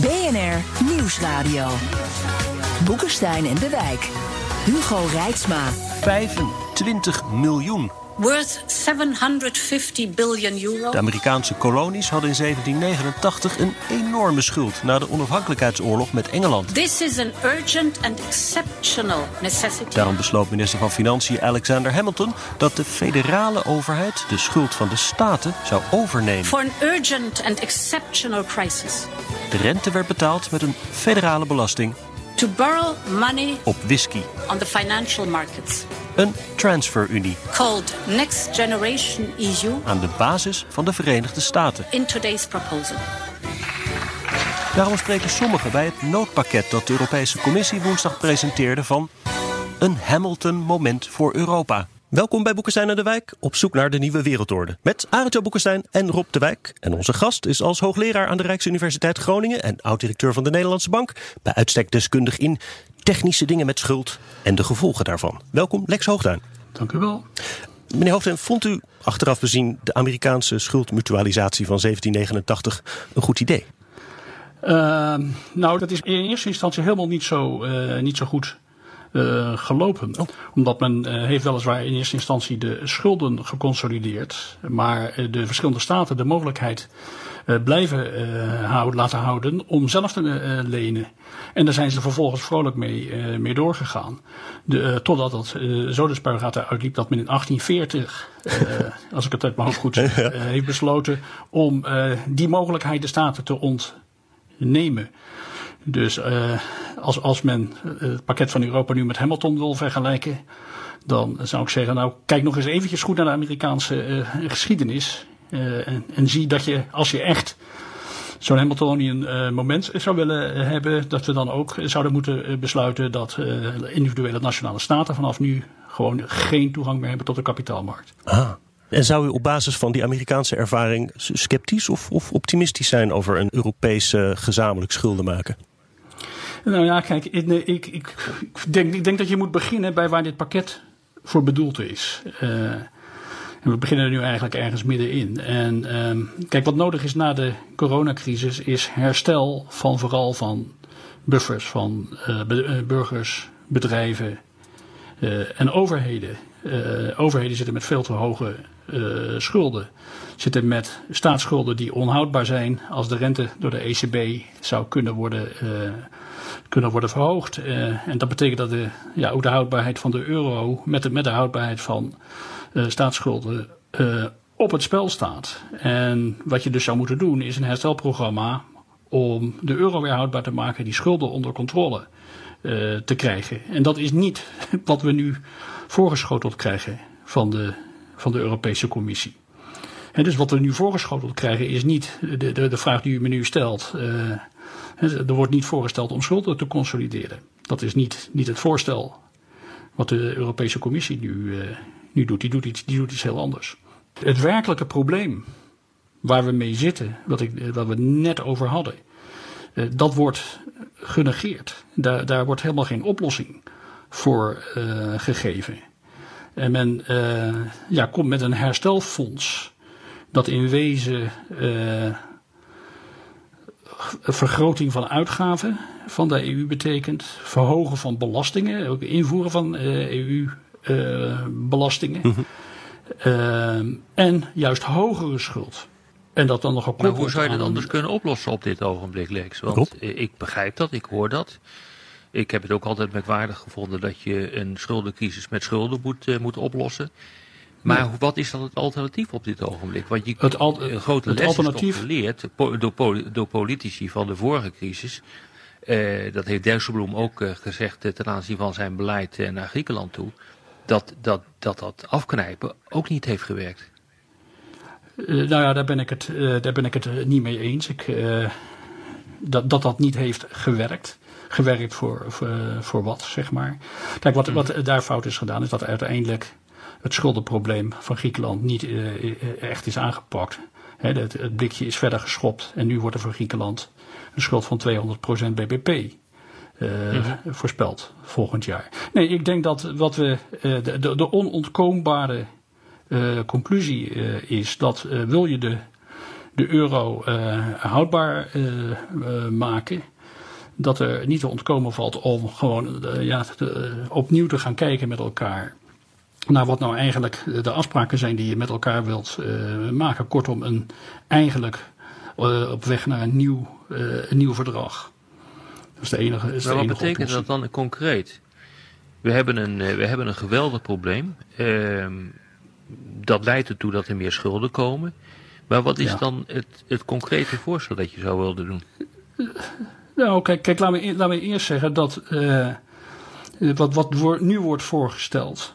BNR Nieuwsradio. Boekenstein en de Wijk. Hugo Reitsma. 25 miljoen. Worth 750 billion euro. De Amerikaanse kolonies hadden in 1789 een enorme schuld na de onafhankelijkheidsoorlog met Engeland. This is an urgent and exceptional necessity. Daarom besloot minister van Financiën Alexander Hamilton dat de federale overheid de schuld van de staten zou overnemen. For an urgent and exceptional crisis. De rente werd betaald met een federale belasting To borrow money op whisky. on the financial markets. Een transferunie Called Next Generation EU aan de basis van de Verenigde Staten. in today's proposal. Daarom spreken sommigen bij het noodpakket dat de Europese Commissie woensdag presenteerde van een Hamilton-moment voor Europa. Welkom bij Boekenstein en de Wijk, op zoek naar de nieuwe wereldorde. Met Arend Boekenstein en Rob de Wijk. En onze gast is als hoogleraar aan de Rijksuniversiteit Groningen... en oud-directeur van de Nederlandse Bank... bij uitstek deskundig in technische dingen met schuld en de gevolgen daarvan. Welkom, Lex Hoogduin. Dank u wel. Meneer Hoogduin, vond u achteraf bezien de Amerikaanse schuldmutualisatie van 1789 een goed idee? Uh, nou, dat is in eerste instantie helemaal niet zo, uh, niet zo goed uh, gelopen. Oh. Omdat men uh, heeft weliswaar in eerste instantie de schulden geconsolideerd. Maar de verschillende staten de mogelijkheid blijven houden, laten houden om zelf te lenen. En daar zijn ze vervolgens vrolijk mee, mee doorgegaan. De, totdat het zo de spuigaten uitliep dat men in 1840, als ik het uit mijn hoofd goed zeg, heeft besloten om die mogelijkheid de staten te ontnemen. Dus uh, als, als men het pakket van Europa nu met Hamilton wil vergelijken, dan zou ik zeggen, nou kijk nog eens eventjes goed naar de Amerikaanse uh, geschiedenis. Uh, en, en, zie dat je, als je echt zo'n Hamiltonian moment zou willen hebben, dat we dan ook zouden moeten besluiten dat individuele nationale staten vanaf nu gewoon geen toegang meer hebben tot de kapitaalmarkt. Ah. En zou u op basis van die Amerikaanse ervaring sceptisch of, of optimistisch zijn over een Europese gezamenlijk schulden maken? Nou ja, kijk, ik, ik, ik, denk, ik denk dat je moet beginnen bij waar dit pakket voor bedoeld is. En we beginnen er nu eigenlijk ergens middenin. En uh, kijk, wat nodig is na de coronacrisis is herstel van vooral van buffers van uh, burgers, bedrijven en overheden. overheden zitten met veel te hoge schulden. Zitten met staatsschulden die onhoudbaar zijn als de rente door de ECB zou kunnen worden kunnen worden verhoogd. En dat betekent dat de, ja, ook de houdbaarheid van de euro met de, met de houdbaarheid van staatsschulden uh, op het spel staat. En wat je dus zou moeten doen is een herstelprogramma om de euro weer houdbaar te maken, die schulden onder controle te krijgen. En dat is niet wat we nu voorgeschoteld krijgen van de, van de Europese Commissie. En dus wat we nu voorgeschoteld krijgen is niet de, de, de vraag die u me nu stelt. Er wordt niet voorgesteld om schulden te consolideren. Dat is niet, niet het voorstel wat de Europese Commissie nu, uh, nu doet. Die doet, iets, die doet iets heel anders. Het werkelijke probleem waar we mee zitten, wat, ik, wat we net over hadden, uh, dat wordt genegeerd. Daar, daar wordt helemaal geen oplossing voor uh, gegeven. En men ja, komt met een herstelfonds dat in wezen vergroting van uitgaven van de EU betekent, verhogen van belastingen, ook invoeren van EU-belastingen. Uh, mm -hmm. uh, en juist hogere schuld. En dat dan nog Maar hoe zou je dat anders kunnen oplossen op dit ogenblik, Lex? Want Rob? ik begrijp dat, ik hoor dat. Ik heb het ook altijd merkwaardig gevonden dat je een schuldencrisis met schulden moet, uh, moet oplossen. Maar ja. wat is dan het alternatief op dit ogenblik? Want je, het al, een grote het les alternatief... is geleerd door, door politici van de vorige crisis. Uh, dat heeft Dijsselbloem ook uh, gezegd uh, ten aanzien van zijn beleid naar Griekenland toe. Dat dat, dat dat afknijpen ook niet heeft gewerkt. nou ja, daar ben ik het, daar ben ik het niet mee eens. Ik, dat, dat dat niet heeft gewerkt. Gewerkt voor, voor, voor wat, zeg maar. Kijk, wat, wat daar fout is gedaan, is dat uiteindelijk het schuldenprobleem van Griekenland niet echt is aangepakt. het, het, blikje is verder geschopt en nu wordt er voor Griekenland een schuld van 200% BBP uh, volgend jaar. Nee, ik denk dat wat we, uh, de, de, de, onontkoombare conclusie is dat wil je de, de euro houdbaar maken, dat er niet te ontkomen valt om gewoon ja, opnieuw te gaan kijken met elkaar naar wat nou eigenlijk de afspraken zijn die je met elkaar wilt uh, maken. Kortom, een, eigenlijk uh, op weg naar een nieuw, uh, een nieuw verdrag. Dat is de enige. Is maar de wat betekent oplossing. dat dan concreet? We hebben een, we hebben een geweldig probleem. Ehm, dat leidt ertoe dat er meer schulden komen. Maar wat is Ja. dan het, het concrete voorstel dat je zou willen doen? Nou, kijk, kijk laat, me, laat me eerst zeggen dat eh, wat, wat nu wordt voorgesteld,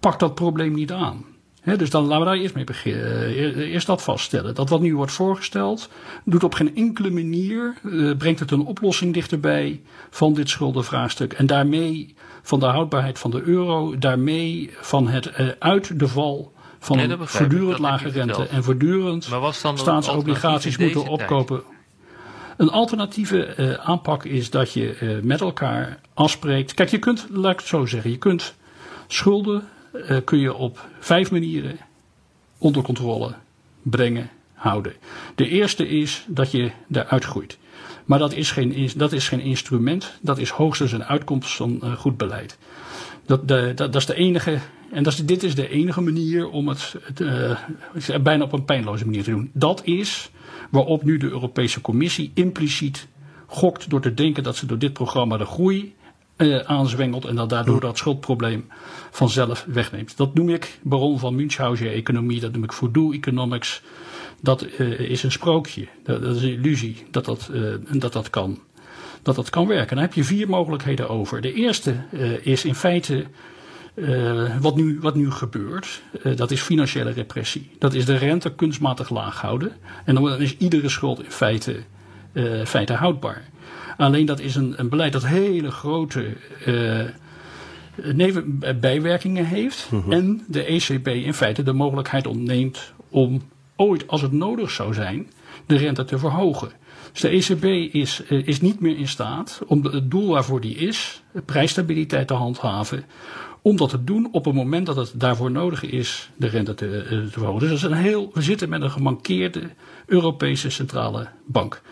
pakt dat probleem niet aan. Dus dan laten we daar eerst mee beginnen. Eh, eerst dat vaststellen. Dat wat nu wordt voorgesteld, doet op geen enkele manier, eh, brengt het een oplossing dichterbij van dit schuldenvraagstuk. En daarmee van de houdbaarheid van de euro, daarmee van het eh, uit de val van Nee, voortdurend lage rente en voortdurend staatsobligaties moeten opkopen. Een alternatieve eh, aanpak is dat je eh, met elkaar afspreekt. Kijk, je kunt, laat ik het zo zeggen, je kunt schulden eh, kun je op vijf manieren onder controle brengen, houden. De eerste is dat je eruit groeit. Maar dat is geen, dat is geen instrument, dat is hoogstens een uitkomst van eh, goed beleid. Dat, de, dat is de enige, en dat is, dit is de enige manier om het, het eh, bijna op een pijnloze manier te doen. Dat is waarop nu de Europese Commissie impliciet gokt door te denken dat ze door dit programma de groei eh, aanzwengelt en dat daardoor dat schuldprobleem vanzelf wegneemt. Dat noem ik baron van Münchhausen-economie, dat noem ik voodoo economics. Dat eh, is een sprookje, dat, dat is een illusie dat dat, eh, dat, dat kan dat dat kan werken. Dan heb je vier mogelijkheden over. De eerste is in feite wat, nu, wat nu gebeurt. Dat is financiële repressie. Dat is de rente kunstmatig laag houden. En dan is iedere schuld in feite, eh, feite houdbaar. Alleen dat is een, een beleid dat hele grote eh, bijwerkingen heeft. En de ECB in feite de mogelijkheid ontneemt om ooit, als het nodig zou zijn, de rente te verhogen. Dus de ECB is, eh, is niet meer in staat om het doel waarvoor die is, prijsstabiliteit te handhaven, om dat te doen op het moment dat het daarvoor nodig is de rente te, eh, te verhogen. Dus dat is een heel, we zitten met een gemankeerde Europese centrale bank.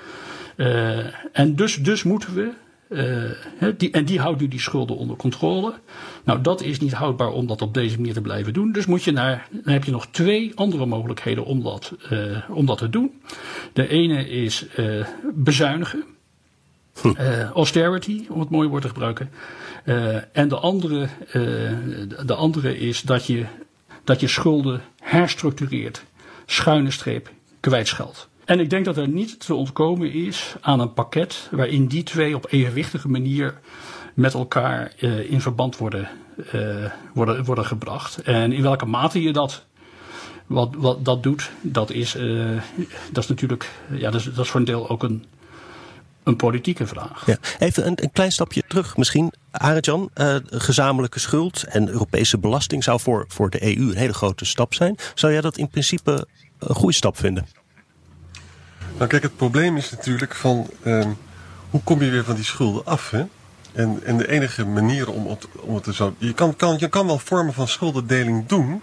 Eh, en dus, dus moeten we. eh, die, en die houdt nu die schulden onder controle. Nou, dat is niet houdbaar om dat op deze manier te blijven doen. Dus moet je naar, dan heb je nog twee andere mogelijkheden om dat, eh, om dat te doen. De ene is bezuinigen. Eh, austerity, om het mooie woord te gebruiken. En de andere, de- de andere is dat je, dat je schulden herstructureert. Schuine streep, kwijtscheld. En ik denk dat er niet te ontkomen is aan een pakket waarin die twee op evenwichtige manier met elkaar eh, in verband worden, eh, worden, worden gebracht. En in welke mate je dat wat, wat dat doet, dat is, eh, dat is natuurlijk, ja, dat is, dat is voor een deel ook een, een politieke vraag. Ja. Even een, een klein stapje terug misschien. Arjan, gezamenlijke schuld en Europese belasting zou voor, voor de EU een hele grote stap zijn. Zou jij dat in principe een goede stap vinden? Nou kijk, het probleem is natuurlijk van ehm, hoe kom je weer van die schulden af? Hè? En, en de enige manier om het, om het te zo. Je kan, kan, je kan wel vormen van schuldendeling doen.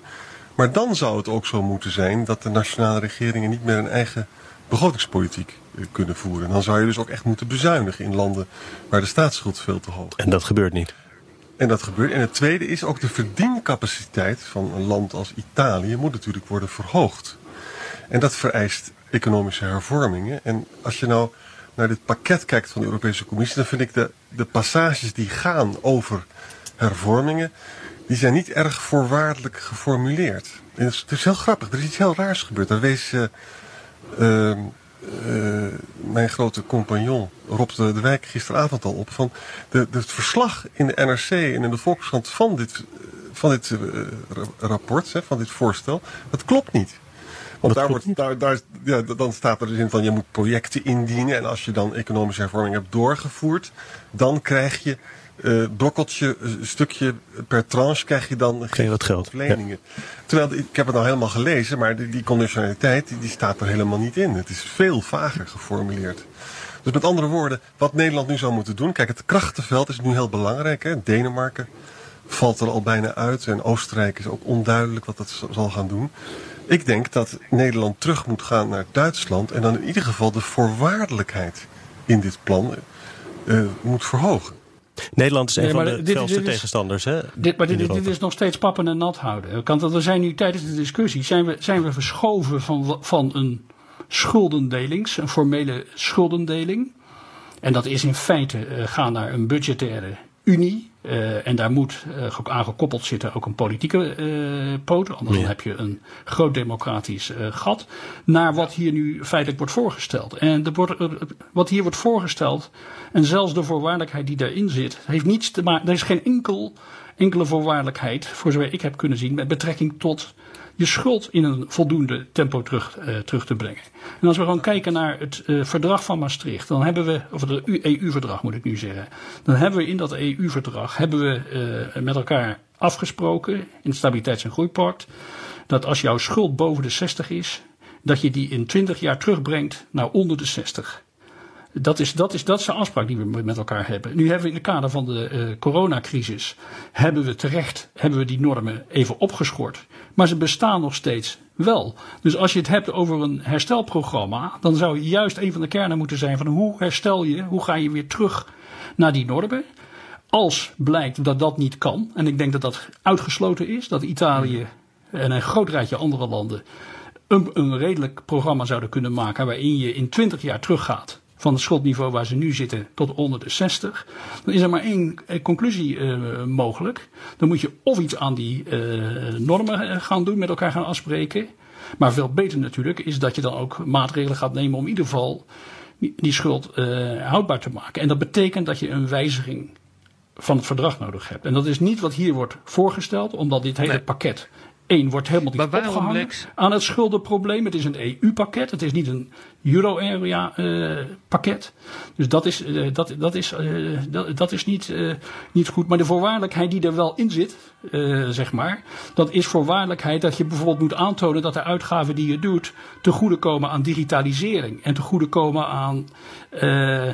Maar dan zou het ook zo moeten zijn dat de nationale regeringen niet meer een eigen begrotingspolitiek eh, kunnen voeren. Dan zou je dus ook echt moeten bezuinigen in landen waar de staatsschuld veel te hoog is. En dat gebeurt niet. En dat gebeurt. En het tweede is ook de verdiencapaciteit van een land als Italië moet natuurlijk worden verhoogd. En dat vereist economische hervormingen. En als je nou naar dit pakket kijkt van de Europese Commissie, dan vind ik de, de passages die gaan over hervormingen, die zijn niet erg voorwaardelijk geformuleerd. Het, is, heel grappig, er is iets heel raars gebeurd. Daar wees eh, ehm, eh, mijn grote compagnon Rob de, Wijk gisteravond al op. Van de, het verslag in de NRC en in de Volkskrant van dit, van dit eh, ra- rapport, hè, van dit voorstel, dat klopt niet. Want daar wordt, daar, daar, ja, dan staat er dus in van je moet projecten indienen. En als je dan economische hervorming hebt doorgevoerd, dan krijg je uh, blokkeltje, een stukje per tranche krijg je dan Geen wat geld. leningen. Terwijl ik heb het nou helemaal gelezen, maar die, die conditionaliteit die, die staat er helemaal niet in. Het is veel vager geformuleerd. Dus met andere woorden, wat Nederland nu zou moeten doen. Kijk, het krachtenveld is nu heel belangrijk. Hè? Denemarken valt er al bijna uit. En Oostenrijk is ook onduidelijk wat dat zal gaan doen. Ik denk dat Nederland terug moet gaan naar Duitsland. En dan in ieder geval de voorwaardelijkheid in dit plan uh, moet verhogen. Nederland is een van de dit, felste tegenstanders. Hè, dit, maar dit, dit, is nog steeds pappen en nat houden. Want we zijn nu tijdens de discussie zijn we, zijn we verschoven van, van een schuldendelings, een formele schuldendeling. En dat is in feite uh, gaan naar een budgettaire unie. Uh, en daar moet uh, aan gekoppeld zitten ook een politieke uh, poot. Anders ja. heb je een groot democratisch gat. Naar wat hier nu feitelijk wordt voorgesteld. En de, wat hier wordt voorgesteld. En zelfs de voorwaardelijkheid die daarin zit. Heeft niets te maken. Er is geen enkel, enkele voorwaardelijkheid. Voor zover ik heb kunnen zien. Met betrekking tot je schuld in een voldoende tempo terug, uh, terug te brengen. En als we gewoon kijken naar het uh, verdrag van Maastricht, dan hebben we, of het EU-verdrag moet ik nu zeggen, dan hebben we in dat EU-verdrag hebben we uh, met elkaar afgesproken in het Stabiliteits- en Groeipact, dat als jouw schuld boven de 60 is, dat je die in 20 jaar terugbrengt naar onder de 60. Dat is, dat, is, dat is de afspraak die we met elkaar hebben. Nu hebben we in het kader van de uh, coronacrisis, hebben we terecht, hebben we die normen even opgeschort. Maar ze bestaan nog steeds wel. Dus als je het hebt over een herstelprogramma, dan zou juist een van de kernen moeten zijn van hoe herstel je, hoe ga je weer terug naar die normen. Als blijkt dat dat niet kan, en ik denk dat dat uitgesloten is, dat Italië en een groot rijtje andere landen een, een redelijk programma zouden kunnen maken waarin je in 20 jaar teruggaat van het schuldniveau waar ze nu zitten tot onder de 60, dan is er maar één eh, conclusie uh, mogelijk. Dan moet je of iets aan die uh, normen gaan doen, met elkaar gaan afspreken. Maar veel beter natuurlijk is dat je dan ook maatregelen gaat nemen om in ieder geval die, die schuld uh, houdbaar te maken. En dat betekent dat je een wijziging van het verdrag nodig hebt. En dat is niet wat hier wordt voorgesteld, omdat dit hele nee. pakket Eén wordt helemaal niet opgehangen Lex? aan het schuldenprobleem. Het is een EU-pakket. Het is niet een euro-area-pakket. Uh, dus dat is, uh, dat, dat is, uh, dat, dat, is niet, niet goed. Maar de voorwaardelijkheid die er wel in zit, zeg maar, dat is voorwaardelijkheid dat je bijvoorbeeld moet aantonen dat de uitgaven die je doet te goede komen aan digitalisering en te goede komen aan de,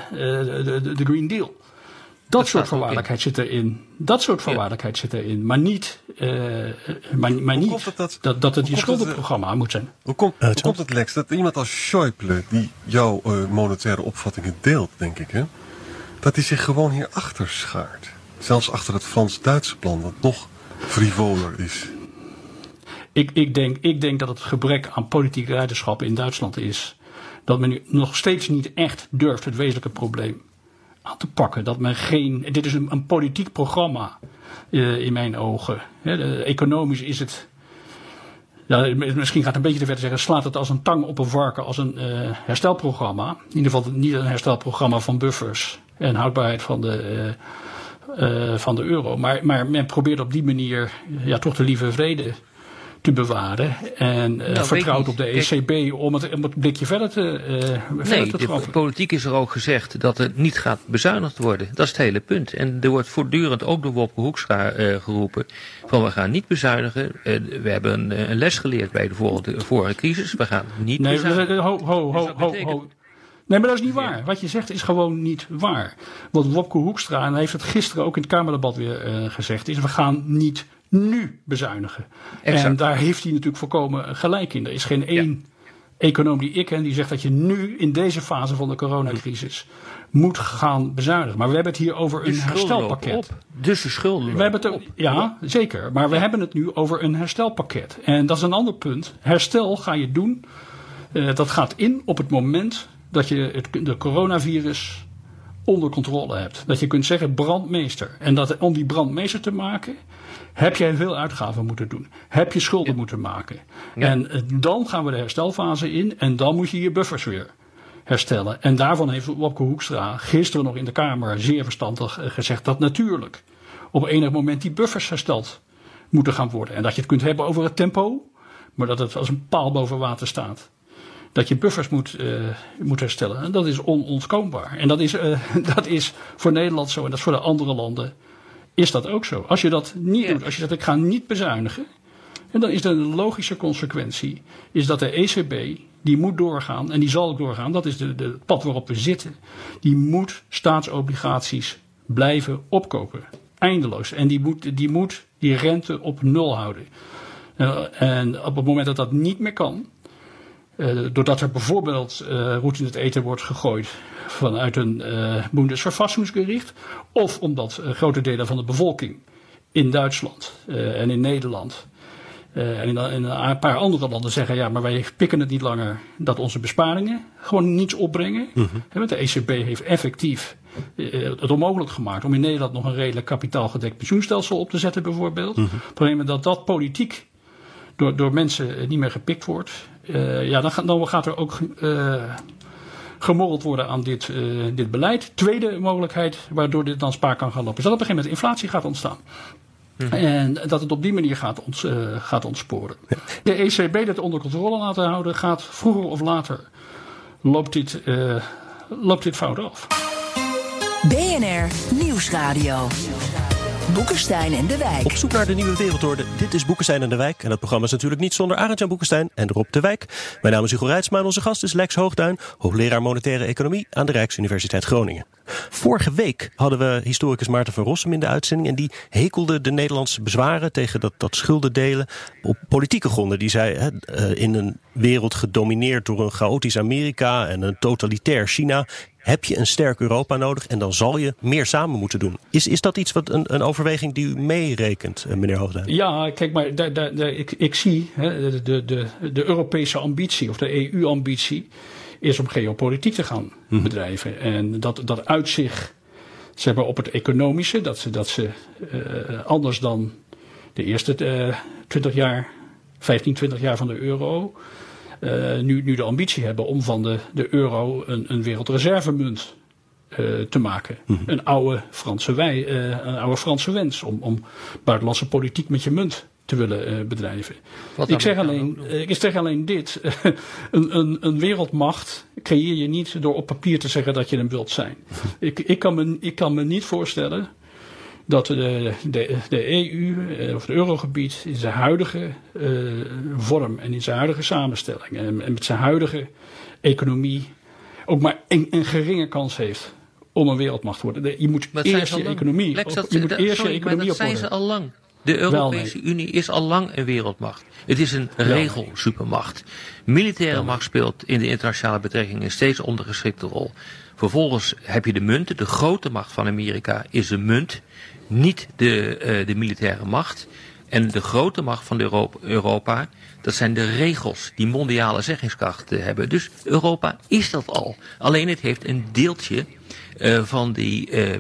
de, de Green Deal. Dat, soort voorwaardelijkheid zit erin. Dat soort voorwaardelijkheid zit erin. Maar niet, uh, maar, maar niet het dat, dat, dat het je schuldenprogramma het, moet zijn. Hoe, kom, hoe komt het, Lex, dat iemand als Schäuble, die jouw uh, monetaire opvattingen deelt, denk ik, hè, dat hij zich gewoon hier achter schaart? Zelfs achter het Frans-Duitse plan, dat nog frivoler is. Ik, ik, denk, ik denk dat het gebrek aan politiek leiderschap in Duitsland is. Dat men nu nog steeds niet echt durft het wezenlijke probleem aan te pakken. Dat men geen. Dit is een, een politiek programma uh, in mijn ogen. de, economisch is het. Ja, misschien gaat het een beetje te ver te zeggen, slaat het als een tang op een varken als een uh, herstelprogramma. In ieder geval niet een herstelprogramma van buffers en houdbaarheid van de, uh, van de euro. Maar, maar men probeert op die manier ja, toch de lieve vrede te bewaren. En uh, nou, vertrouwt op de ECB Kijk, om, het, om het blikje verder te, uh, nee, verder te de politiek is er ook gezegd dat er niet gaat bezuinigd worden. Dat is het hele punt. En er wordt voortdurend ook door Wopke Hoekstra uh, geroepen van we gaan niet bezuinigen. we hebben een, een, les geleerd bij de vorige, vorige crisis. We gaan niet nee, bezuinigen. Ho, ho, ho, dus ho, ho. Nee, maar dat is niet waar. Wat je zegt is gewoon niet waar. Wat Wopke Hoekstra, en hij heeft het gisteren ook in het Kamerdebat weer uh, gezegd, is we gaan niet nu bezuinigen. Exact. En daar heeft hij natuurlijk voorkomen gelijk in. Er is geen één ja. econoom die ik ken die zegt dat je nu in deze fase van de coronacrisis moet gaan bezuinigen. Maar we hebben het hier over een herstelpakket. Op. Dus de schulden. We hebben het op. Ja, zeker. Maar we hebben het nu over een herstelpakket. En dat is een ander punt. Herstel ga je doen. Uh, dat gaat in op het moment dat je het, de coronavirus onder controle hebt. Dat je kunt zeggen brandmeester. En dat, om die brandmeester te maken, heb jij veel uitgaven moeten doen. Heb je schulden ja. moeten maken. Ja. En dan gaan we de herstelfase in en dan moet je je buffers weer herstellen. En daarvan heeft Wopke Hoekstra gisteren nog in de Kamer zeer verstandig gezegd dat natuurlijk op enig moment die buffers hersteld moeten gaan worden. En dat je het kunt hebben over het tempo. maar dat het als een paal boven water staat. Dat je buffers moet, uh, moet herstellen. En dat is onontkoombaar. En dat is, uh, dat is voor Nederland zo en dat is voor de andere landen is dat ook zo. Als je dat niet doet, als je zegt ik ga niet bezuinigen. En dan is de logische consequentie is dat de ECB die moet doorgaan en die zal ook doorgaan. Dat is de, de pad waarop we zitten. Die moet staatsobligaties blijven opkopen. Eindeloos. En die moet die, moet die rente op nul houden. Uh, en op het moment dat dat niet meer kan, uh, doordat er bijvoorbeeld uh, roet in het eten wordt gegooid vanuit een uh, Bundesverfassungsgericht, of omdat grote delen van de bevolking in Duitsland en in Nederland en in, in, een paar andere landen zeggen, ja, maar wij pikken het niet langer dat onze besparingen gewoon niets opbrengen. Mm -hmm. De ECB heeft effectief het onmogelijk gemaakt om in Nederland nog een redelijk kapitaalgedekt pensioenstelsel op te zetten, bijvoorbeeld. Mm -hmm. Het probleem is dat dat politiek door, door mensen niet meer gepikt wordt. Uh, ja, dan, dan, gaat er ook uh, gemorreld worden aan dit, uh, dit beleid. Tweede mogelijkheid waardoor dit dan spaar kan gaan lopen, is dat op een gegeven moment inflatie gaat ontstaan. Mm. En dat het op die manier gaat, ont, gaat ontsporen. De ECB dat onder controle laten houden, gaat vroeger of later loopt dit, loopt dit fout af. BNR Nieuwsradio. Boekenstein en de Wijk. Op zoek naar de nieuwe wereldorde. Dit is Boekenstein en de Wijk. En dat programma is natuurlijk niet zonder Arend-Jan Boekenstein en Rob de Wijk. Mijn naam is Hugo Reitsma en onze gast is Lex Hoogduin, hoogleraar monetaire economie aan de Rijksuniversiteit Groningen. Vorige week hadden we historicus Maarten van Rossum in de uitzending. En die hekelde de Nederlandse bezwaren tegen dat, dat schuldendelen op politieke gronden. Die zei, hè, in een wereld gedomineerd door een chaotisch Amerika en een totalitair China heb je een sterk Europa nodig en dan zal je meer samen moeten doen. Is, is dat iets wat een, een overweging die u meerekent, meneer Hoogduin? Ja, kijk, maar daar, daar, daar, ik, ik zie hè, de, de, de Europese ambitie of de EU-ambitie is om geopolitiek te gaan mm. bedrijven. En dat, dat uit zich zeg maar, op het economische, dat ze, dat ze uh, anders dan de eerste uh, 20 jaar, 15, 20 jaar van de euro nu, nu de ambitie hebben om van de, de euro een, een wereldreservemunt uh, te maken. Mm -hmm. Een oude Franse wij, uh, een oude Franse wens om, om buitenlandse politiek met je munt te willen bedrijven. Wat ik zeg, alleen, ik zeg alleen dit. een, een, een wereldmacht creëer je niet door op papier te zeggen dat je hem wilt zijn. ik, ik, kan me, ik kan me niet voorstellen dat de, de, de EU of het eurogebied in zijn huidige uh, vorm en in zijn huidige samenstelling en, en, met zijn huidige economie ook maar een, een geringe kans heeft om een wereldmacht te worden. Je moet eerst je economie, Lex, dat, je moet dat, eerst sorry, je economie maar dat zijn ze al lang. De Europese nee. Unie is al lang een wereldmacht. Het is een regelsupermacht. Militaire macht speelt in de internationale betrekkingen een steeds ondergeschikte rol. Vervolgens heb je de munten. De grote macht van Amerika is een munt niet de, uh, de militaire macht. En de grote macht van Europa, Europa, dat zijn de regels die mondiale zeggingskracht hebben. Dus Europa is dat al. Alleen het heeft een deeltje uh, van, die, uh,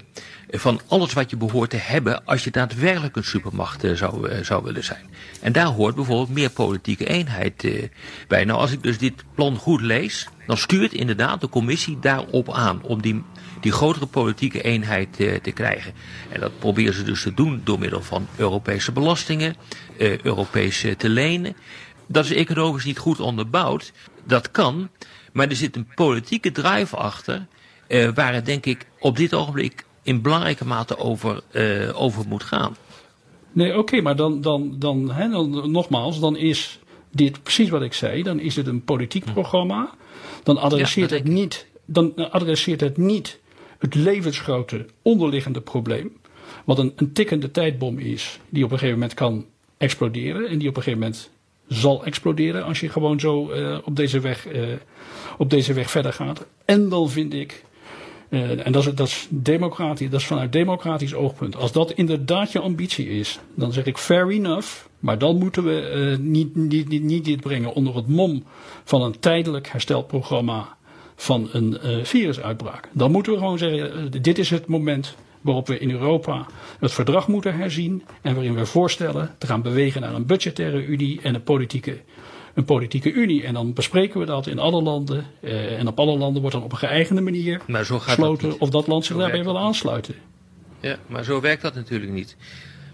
van alles wat je behoort te hebben als je daadwerkelijk een supermacht zou, zou willen zijn. En daar hoort bijvoorbeeld meer politieke eenheid bij. Nou, als ik dus dit plan goed lees, dan stuurt inderdaad de commissie daarop aan om die die grotere politieke eenheid te krijgen. En dat proberen ze dus te doen door middel van Europese belastingen, Europese te lenen. Dat is economisch niet goed onderbouwd. Dat kan, maar er zit een politieke drive achter, waar het denk ik op dit ogenblik in belangrijke mate over, over moet gaan. Nee, oké, okay, maar dan, dan, dan, hè, dan, nogmaals, dan is dit precies wat ik zei. Dan is het een politiek programma. Dan adresseert, ja, het, niet, dan adresseert het niet het levensgrote onderliggende probleem. Wat een, een tikkende tijdbom is, die op een gegeven moment kan exploderen. En die op een gegeven moment zal exploderen als je gewoon zo uh, op, deze weg, uh, op deze weg verder gaat. En dan vind ik, uh, en dat is, dat is dat is vanuit democratisch oogpunt. Als dat inderdaad je ambitie is, dan zeg ik fair enough. Maar dan moeten we niet, niet, niet, niet dit brengen onder het mom van een tijdelijk herstelprogramma van een uh, virusuitbraak. Dan moeten we gewoon zeggen, dit is het moment waarop we in Europa het verdrag moeten herzien en waarin we voorstellen te gaan bewegen naar een budgettaire unie en een politieke, een politieke unie. En dan bespreken we dat in alle landen uh, en op alle landen wordt dan op een geëigende manier besloten of dat land zich daarbij wil aansluiten. Ja, maar zo werkt dat natuurlijk niet.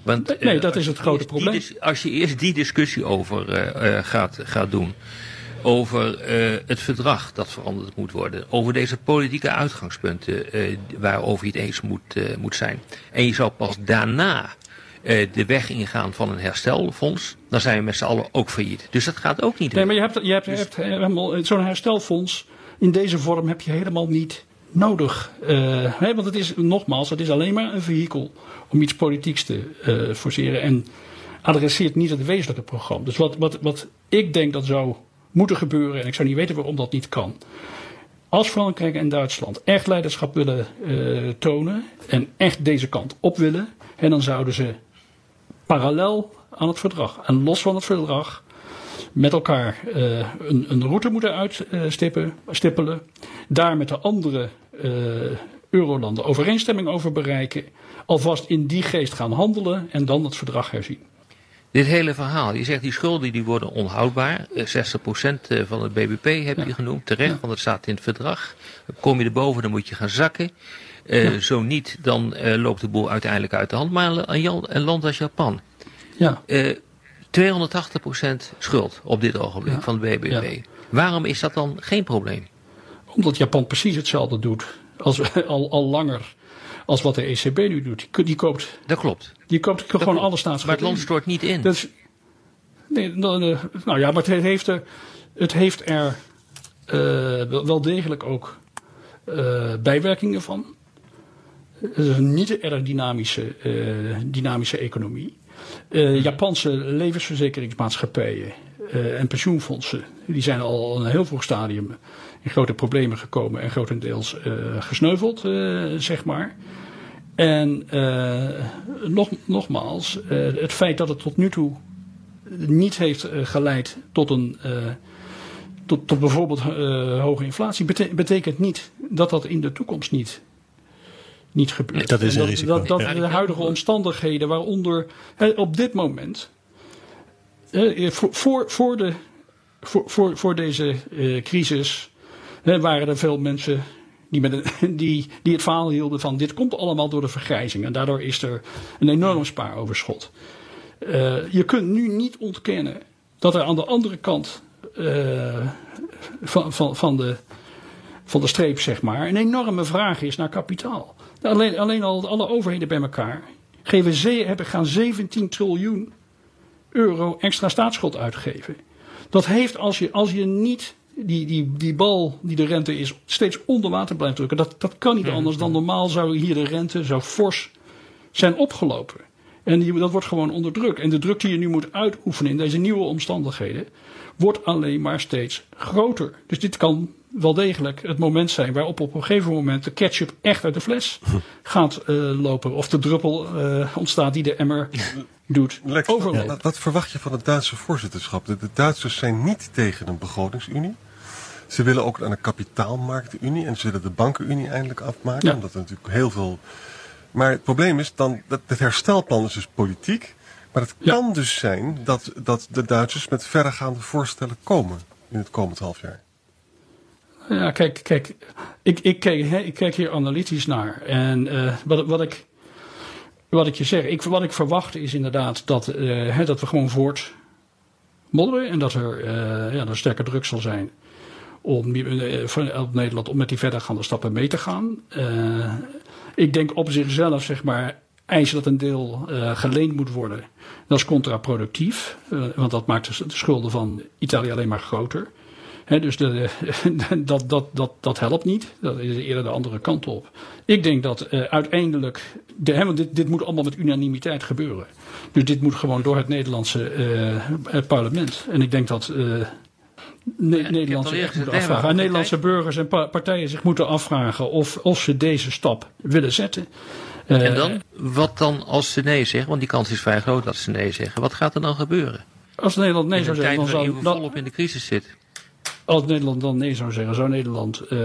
Want, nee, uh, dat is het grote probleem. Die, als je eerst die discussie over uh, gaat, gaat doen, over het verdrag dat veranderd moet worden, over deze politieke uitgangspunten waarover je het eens moet, moet zijn, en je zou pas daarna de weg ingaan van een herstelfonds, dan zijn we met z'n allen ook failliet. Dus dat gaat ook niet. Nee, maar je hebt, je hebt, je hebt helemaal zo'n herstelfonds in deze vorm heb je helemaal niet nodig. Uh, hè, want het is nogmaals, het is alleen maar een vehikel om iets politieks te uh, forceren en adresseert niet het wezenlijke programma. Dus wat, wat, wat ik denk dat zou moeten gebeuren, en ik zou niet weten waarom dat niet kan. Als Frankrijk en Duitsland echt leiderschap willen uh, tonen en echt deze kant op willen, en dan zouden ze parallel aan het verdrag en los van het verdrag met elkaar uh, een, een, route moeten uitstippelen. daar met de andere uh, eurolanden overeenstemming over bereiken. Alvast in die geest gaan handelen en dan het verdrag herzien. Dit hele verhaal, je zegt die schulden die worden onhoudbaar. 60% van het BBP heb je ja. genoemd, terecht, ja. want het staat in het verdrag. Kom je erboven, dan moet je gaan zakken. Uh, ja. Zo niet, dan uh, loopt de boel uiteindelijk uit de hand. Maar een, land als Japan. Ja. Uh, 280% schuld op dit ogenblik van het BBP. Waarom is dat dan geen probleem? Omdat Japan precies hetzelfde doet als, al, al langer als wat de ECB nu doet. Die, die koopt. Dat klopt. Die koopt gewoon klopt. alle staatsschuld. Maar het land stort niet in. Dat is, nee, nou, nou ja, maar het heeft er, het heeft er uh, wel degelijk ook uh, bijwerkingen van. Het is een niet erg dynamische, uh, dynamische economie. Uh, Japanse levensverzekeringsmaatschappijen en pensioenfondsen, die zijn al in een heel vroeg stadium in grote problemen gekomen en grotendeels uh, gesneuveld, zeg maar. En nog, nogmaals, het feit dat het tot nu toe niet heeft geleid tot een. tot, tot bijvoorbeeld hoge inflatie, bete betekent niet dat dat in de toekomst niet niet gebeurt. Dat is een dat, risico. Dat, dat ja. de huidige omstandigheden, waaronder hè, op dit moment, voor, voor, de, voor, voor, voor deze uh, crisis, hè, waren er veel mensen die, met die, die het verhaal hielden van dit komt allemaal door de vergrijzing. En daardoor is er een enorm spaaroverschot. Uh, je kunt nu niet ontkennen dat er aan de andere kant uh, van, van, van, de, van de streep, zeg maar, een enorme vraag is naar kapitaal. Alleen, alleen al alle overheden bij elkaar geven ze, hebben, gaan 17 triljoen euro extra staatsschuld uitgeven. Dat heeft als je, als je niet die, die, die bal die de rente is steeds onder water blijft drukken. Dat, dat kan niet anders dan normaal zou hier de rente zou fors zijn opgelopen. En die, dat wordt gewoon onder druk. En de druk die je nu moet uitoefenen in deze nieuwe omstandigheden wordt alleen maar steeds groter. Dus dit kan wel degelijk het moment zijn waarop op een gegeven moment de ketchup echt uit de fles gaat uh, lopen. Of de druppel uh, ontstaat die de emmer doet Lex, overlopen. Wat, wat, verwacht je van het Duitse voorzitterschap? De, de Duitsers zijn niet tegen een begrotingsunie. Ze willen ook aan een kapitaalmarktenunie en ze willen de bankenunie eindelijk afmaken. Ja. Omdat er natuurlijk heel veel... Maar het probleem is dan, dat het herstelplan is dus politiek. Maar het Ja. kan dus zijn dat, dat de Duitsers met verregaande voorstellen komen in het komend half jaar. Ja, kijk, kijk ik, ik, kijk, ik kijk hier analytisch naar. En uh, wat, wat, ik, wat ik je zeg, ik, wat ik verwacht is inderdaad dat, uh, hè, dat we gewoon voort modderen. En dat er, uh, ja, dat er sterke druk zal zijn om op Nederland om met die verdergaande stappen mee te gaan. ik denk op zichzelf, zeg maar, eisen dat een deel geleend moet worden. Dat is contraproductief, want dat maakt de schulden van Italië alleen maar groter. Dus de, dat, dat, dat, dat helpt niet. Dat is eerder de andere kant op. Ik denk dat uh, uiteindelijk. De, want dit, moet allemaal met unanimiteit gebeuren. Dus dit moet gewoon door het Nederlandse uh, parlement. En ik denk dat. Uh, ne Ja, Nederlandse, afvragen, burgers en pa partijen zich moeten afvragen of, of ze deze stap willen zetten. En dan? Wat dan als ze nee zeggen? Want die kans is vrij groot dat ze nee zeggen. Wat gaat er dan gebeuren? Als Nederland nee zou zeggen, dan zou, we volop in de crisis zitten. als Nederland dan nee zou zeggen, zou Nederland uh,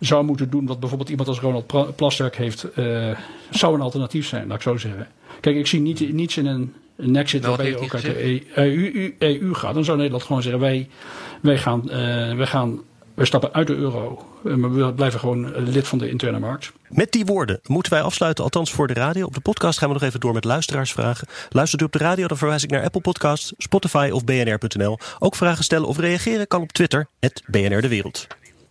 zou moeten doen wat bijvoorbeeld iemand als Ronald Plasterk heeft, uh, zou een alternatief zijn, laat ik zo zeggen. Kijk, ik zie niet, niets in een, Nou, wat waarbij je ook uit de EU, EU, EU gaat. Dan zou Nederland gewoon zeggen, wij, wij, gaan, uh, wij gaan Wij stappen uit de euro, maar we blijven gewoon lid van de interne markt. Met die woorden moeten wij afsluiten, althans voor de radio. Op de podcast gaan we nog even door met luisteraarsvragen. Luistert u op de radio, dan verwijs ik naar Apple Podcasts, Spotify of bnr.nl. Ook vragen stellen of reageren kan op Twitter, BNR De Wereld.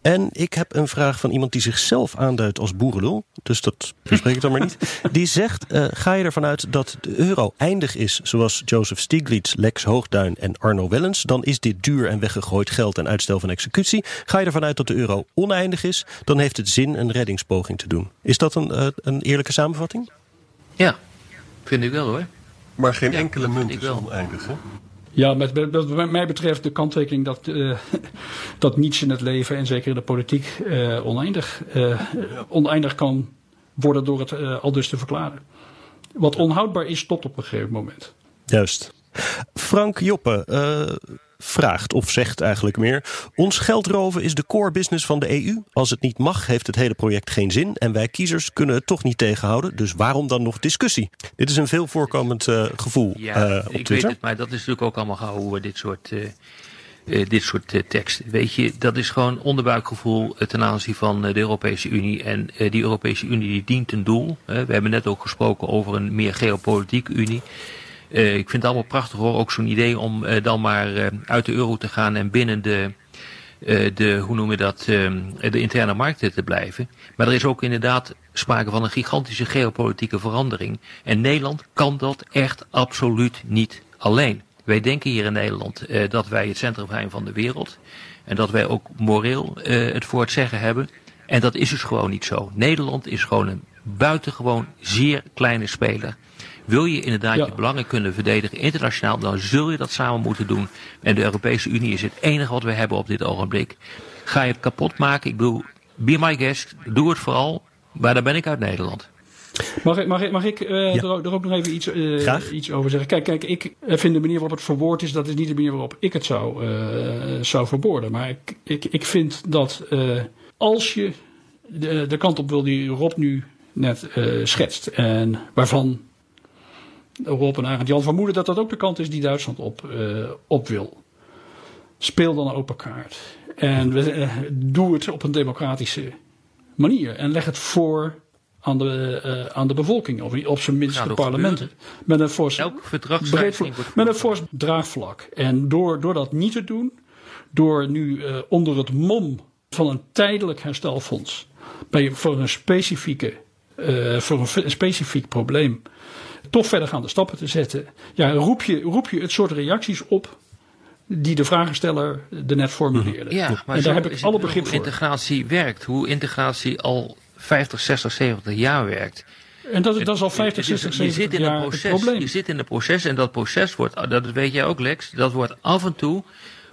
En ik heb een vraag van iemand die zichzelf aanduidt als boerenlul. Dus dat bespreek ik dan maar niet. Die zegt, uh, ga je ervan uit dat de euro eindig is... zoals Joseph Stiglitz, Lex Hoogduin en Arno Wellens... dan is dit duur en weggegooid geld en uitstel van executie. Ga je ervan uit dat de euro oneindig is... dan heeft het zin een reddingspoging te doen. Is dat een, uh, een eerlijke samenvatting? Ja, vind ik wel hoor. Maar geen enkele munt is oneindig, hè? Ja, met, wat mij betreft de kanttekening dat, uh, dat niets in het leven en zeker in de politiek uh, oneindig, uh, oneindig kan worden door het al dus te verklaren. Wat onhoudbaar is, stopt op een gegeven moment. Juist. Frank Joppe, vraagt of zegt eigenlijk meer. Ons geld roven is de core business van de EU. Als het niet mag, heeft het hele project geen zin. En wij kiezers kunnen het toch niet tegenhouden. Dus waarom dan nog discussie? Dit is een veel voorkomend uh, gevoel ja, uh, op ik Twitter. weet het, maar dat is natuurlijk ook allemaal gauw hoe we dit soort... Uh, uh, dit soort uh, tekst. Weet je, dat is gewoon onderbuikgevoel ten aanzien van de Europese Unie. En die Europese Unie die dient een doel. we hebben net ook gesproken over een meer geopolitieke Unie. Uh, ik vind het allemaal prachtig hoor, ook zo'n idee om uh, dan maar uh, uit de euro te gaan en binnen de, de hoe noem je dat, de interne markten te blijven. Maar er is ook inderdaad sprake van een gigantische geopolitieke verandering. En Nederland kan dat echt absoluut niet alleen. Wij denken hier in Nederland dat wij het centrum zijn van de wereld. En dat wij ook moreel het voor het zeggen hebben. En dat is dus gewoon niet zo. Nederland is gewoon een buitengewoon zeer kleine speler. Wil je inderdaad ja. je belangen kunnen verdedigen internationaal, dan zul je dat samen moeten doen. En de Europese Unie is het enige wat we hebben op dit ogenblik. Ga je het kapot maken? Ik bedoel, be my guest, doe het vooral. Maar dan ben ik uit Nederland. Mag ik, mag ik, mag ik uh, ja. er, ook, er, ook, nog even iets, uh, iets over zeggen? Kijk, kijk, ik vind de manier waarop het verwoord is, dat is niet de manier waarop ik het zou, uh, zou verwoorden. Maar ik, ik, ik vind dat als je de, de kant op wil die Rob nu net schetst, en waarvan Rob en Arend Jan vermoeden dat dat ook de kant is die Duitsland op, uh, op wil. Speel dan een open kaart. En uh, doe het op een democratische manier. En leg het voor aan de, uh, aan de bevolking, of op zijn minst de parlementen. Met een fors, met een fors draagvlak. En door, door dat niet te doen, door nu onder het mom van een tijdelijk herstelfonds bij, voor een specifieke, voor een specifiek probleem toch verdergaande stappen te zetten. Ja, roep je, roep je het soort reacties op die de vragensteller er net formuleerde. Ja, maar en daar heb ik alle begrip hoe voor. integratie werkt, hoe integratie al 50, 60, 70 jaar werkt. En dat, dat is al 50, 60, 70 jaar proces, het probleem. Je zit in een proces en dat proces wordt, dat weet jij ook Lex, dat wordt af en toe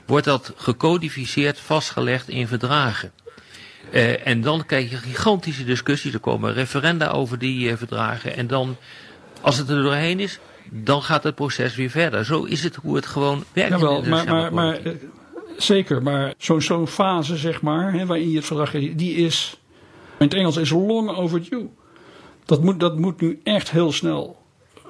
wordt dat gecodificeerd, vastgelegd in verdragen. Uh, en dan krijg je gigantische discussies, er komen referenda over die uh, verdragen en dan als het er doorheen is, dan gaat het proces weer verder. Zo is het hoe het gewoon werkt. Jawel, in maar, maar, maar uh, zeker, maar zo'n zo'n fase, zeg maar, hè, waarin je het verdrag die is, in het Engels is long overdue. Dat moet, dat moet nu echt heel snel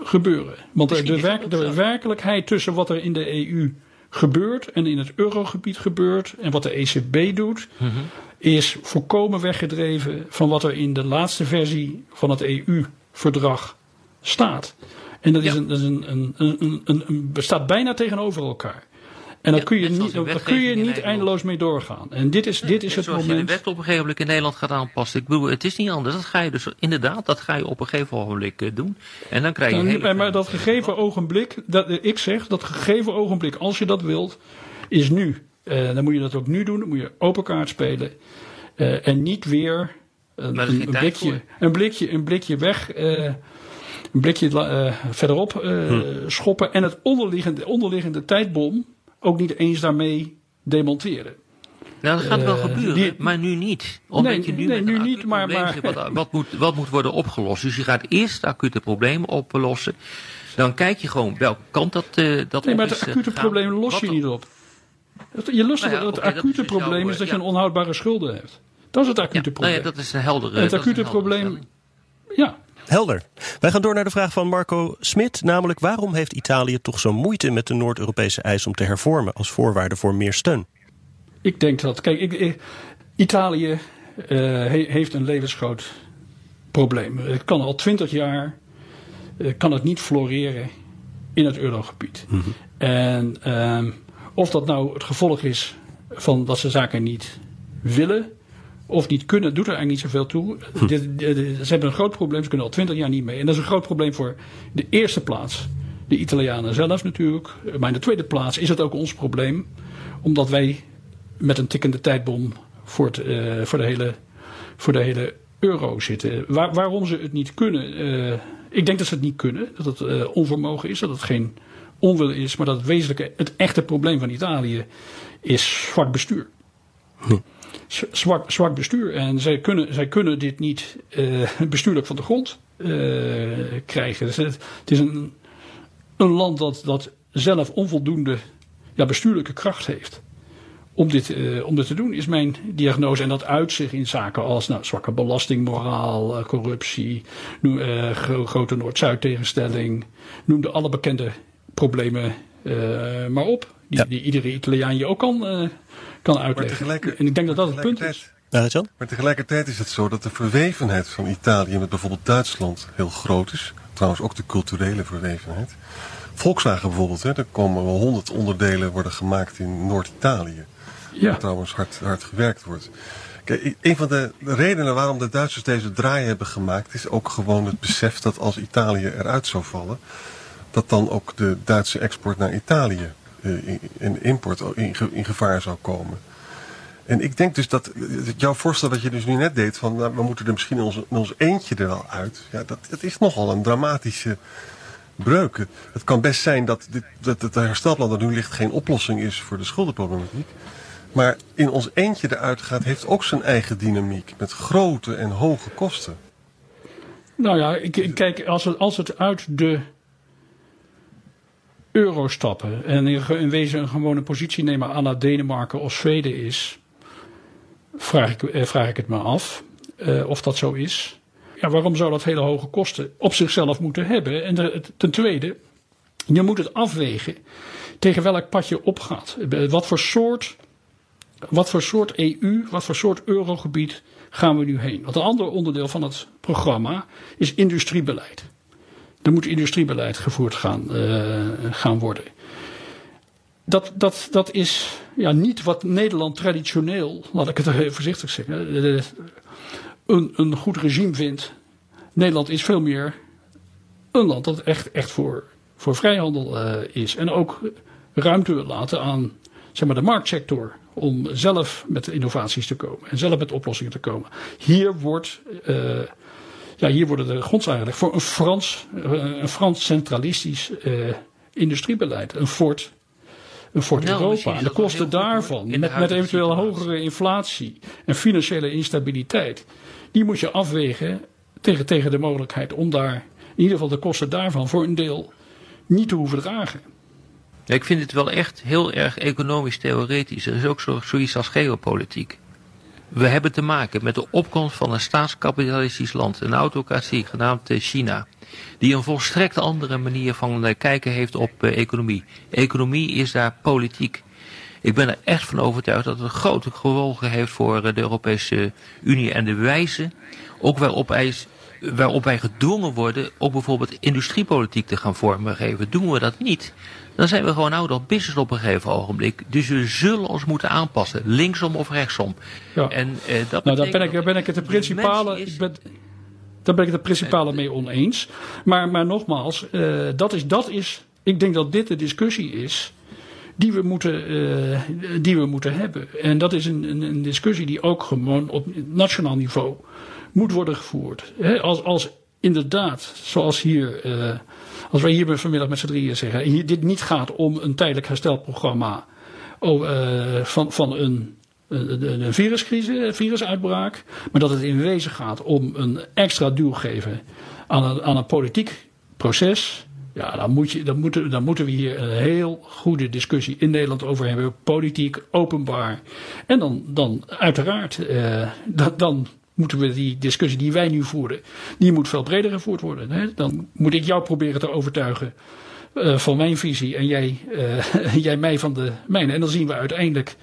gebeuren. Want de, de, werk, de werkelijkheid tussen wat er in de EU gebeurt en in het eurogebied gebeurt en wat de ECB doet, mm -hmm. is volkomen weggedreven van wat er in de laatste versie van het EU-verdrag staat. En dat, is een, dat is een, een, een, een, bestaat bijna tegenover elkaar. En daar kun je niet, daar kun je niet eindeloos mee doorgaan. En dit is, dit is het moment. je de wet op een gegeven moment in Nederland gaat aanpassen. Ik bedoel, het is niet anders. Dat ga je dus inderdaad, dat ga je op een gegeven ogenblik doen. En dan krijg je. Nou, hele maar dat gegeven ogenblik, dat, ik zeg, dat gegeven ogenblik, als je dat wilt, is nu. Uh, dan moet je dat ook nu doen. Dan moet je open kaart spelen. En niet weer een blikje, een, blikje, een blikje weg. Een blikje uh, verderop uh, hm. schoppen en het onderliggende, onderliggende tijdbom ook niet eens daarmee demonteren. Nou, dat gaat wel uh, gebeuren, die, maar nu niet. Omdat nee, je nu, nee, nu niet, maar, maar wat, wat, moet, wat moet worden opgelost? Dus je gaat eerst de acute problemen oplossen. Dan kijk je gewoon welke kant dat, uh, dat nee, maar het acute probleem los je niet op. Je lost nou ja, het, het acute probleem jou, is dat ja. je een onhoudbare schulden hebt. Dat is het acute ja, probleem. Nou ja, dat is een heldere. Het acute probleem. Ja, Helder. Wij gaan door naar de vraag van Marco Smit, namelijk waarom heeft Italië toch zo moeite met de Noord-Europese eis om te hervormen als voorwaarde voor meer steun? Ik denk dat, kijk, ik, Italië uh, heeft een levensgroot probleem. Het kan al twintig jaar uh, kan het niet floreren in het eurogebied. Mm En uh, of dat nou het gevolg is van dat ze zaken niet willen of niet kunnen, doet er eigenlijk niet zoveel toe. Hm. ze hebben een groot probleem, ze kunnen al twintig jaar niet mee. En dat is een groot probleem voor de eerste plaats de Italianen zelf natuurlijk. Maar in de tweede plaats is het ook ons probleem, omdat wij met een tikkende tijdbom voor, het, uh, voor, de, hele, voor de hele euro zitten. Waar, waarom ze het niet kunnen? Uh, ik denk dat ze het niet kunnen, dat het uh, onvermogen is, dat het geen onwil is, maar dat het wezenlijke, het echte probleem van Italië is zwak bestuur. Hm. Zwak, zwak bestuur. En zij kunnen, zij kunnen dit niet bestuurlijk van de grond krijgen. Dus het, het is een een land dat, dat zelf onvoldoende ja, bestuurlijke kracht heeft om dit, uh, om dit te doen, is mijn diagnose. En dat uit zich in zaken als nou, zwakke belastingmoraal, corruptie, noem, grote Noord-Zuid tegenstelling. Noem de alle bekende problemen maar op. Die, ja. die, iedere Italiaan je ook kan, kan uitleggen. En ik denk dat dat het punt is. maar tegelijkertijd is het zo dat de verwevenheid van Italië met bijvoorbeeld Duitsland heel groot is. Trouwens ook de culturele verwevenheid. Volkswagen bijvoorbeeld, hè, er komen wel honderd onderdelen worden gemaakt in Noord-Italië. Ja. Waar trouwens hard, hard gewerkt wordt. Kijk, een van de redenen waarom de Duitsers deze draai hebben gemaakt... is ook gewoon het besef dat als Italië eruit zou vallen... dat dan ook de Duitse export naar Italië en import in, gevaar zou komen. En ik denk dus dat jouw voorstel dat je dus nu net deed... van nou, we moeten er misschien ons, ons eentje er wel uit... Ja, dat, is nogal een dramatische breuken. Het kan best zijn dat, dit, dat het herstelplan dat nu ligt geen oplossing is voor de schuldenproblematiek. Maar in ons eentje eruit gaat, heeft ook zijn eigen dynamiek. Met grote en hoge kosten. Nou ja, ik, kijk, als het, als het uit de euro stappen en in wezen een gewone positie nemen aan la Denemarken of Zweden is, vraag ik, eh, vraag ik het me af uh, of dat zo is. Ja, waarom zou dat hele hoge kosten op zichzelf moeten hebben? En ten tweede, je moet het afwegen tegen welk pad je opgaat. Wat voor soort, wat voor soort EU, wat voor soort eurogebied gaan we nu heen? Want een ander onderdeel van het programma is industriebeleid. Er moet industriebeleid gevoerd gaan, uh, gaan worden. Dat, dat, dat is ja, niet wat Nederland traditioneel, laat ik het even voorzichtig zeggen, een, een goed regime vindt. Nederland is veel meer een land dat echt, echt voor, voor vrijhandel is. En ook ruimte wil laten aan zeg maar, de marktsector. Om zelf met innovaties te komen. En zelf met oplossingen te komen. Hier wordt. Ja, hier worden de grondslagen gelegd voor een Frans, uh, een Frans centralistisch industriebeleid. Een Fort een Fort nou, Europa. En de kosten daarvan, met, met eventueel hogere inflatie en financiële instabiliteit, die moet je afwegen tegen, tegen de mogelijkheid om daar in ieder geval de kosten daarvan voor een deel niet te hoeven dragen. Ja, ik vind het wel echt heel erg economisch theoretisch. Er is ook zo, zoiets als geopolitiek. We hebben te maken met de opkomst van een staatskapitalistisch land, een autocratie genaamd eh, China, die een volstrekt andere manier van eh, kijken heeft op eh, economie. Economie is daar politiek. Ik ben er echt van overtuigd dat het grote gevolgen heeft voor de Europese Unie en de wijze, ook waarop wij, waarop wij gedwongen worden, ook bijvoorbeeld industriepolitiek te gaan vormgeven. Doen we dat niet, dan zijn we gewoon out of business op een gegeven ogenblik. Dus we zullen ons moeten aanpassen, linksom of rechtsom. Ja. En, eh, dat nou, daar ben ik, daar ben ik het de principale. Is... ben, daar ben ik het principale mee oneens. Maar, maar nogmaals, uh, dat, is, dat is. Ik denk dat dit de discussie is die we moeten, uh, die we moeten hebben. En dat is een, een, een, discussie die ook gewoon op nationaal niveau moet worden gevoerd. als, als inderdaad, zoals hier, uh, als wij hier vanmiddag met z'n drieën zeggen, en dit niet gaat om een tijdelijk herstelprogramma oh, uh, van, van een, een, viruscrisis, virusuitbraak, maar dat het in wezen gaat om een extra duw geven aan een, aan een politiek proces ja, dan, moet je, moeten, dan moeten we hier een heel goede discussie in Nederland over hebben. Politiek, openbaar. En dan, dan uiteraard, eh, dan moeten we die discussie die wij nu voeren, die moet veel breder gevoerd worden. Hè? Dan moet ik jou proberen te overtuigen uh, van mijn visie en jij, uh, jij mij van de mijne. En dan zien we uiteindelijk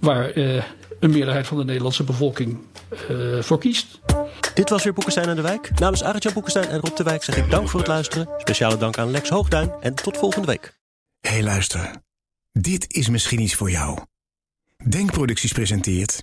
waar uh, een meerderheid van de Nederlandse bevolking voor kiest. Dit was weer Boekenstein aan de Wijk. Namens Arjan Boekenstein en Rob de Wijk zeg ik dank voor het luisteren. Speciale dank aan Lex Hoogduin en tot volgende week. hey, luister. Dit is misschien iets voor jou. Denkproducties presenteert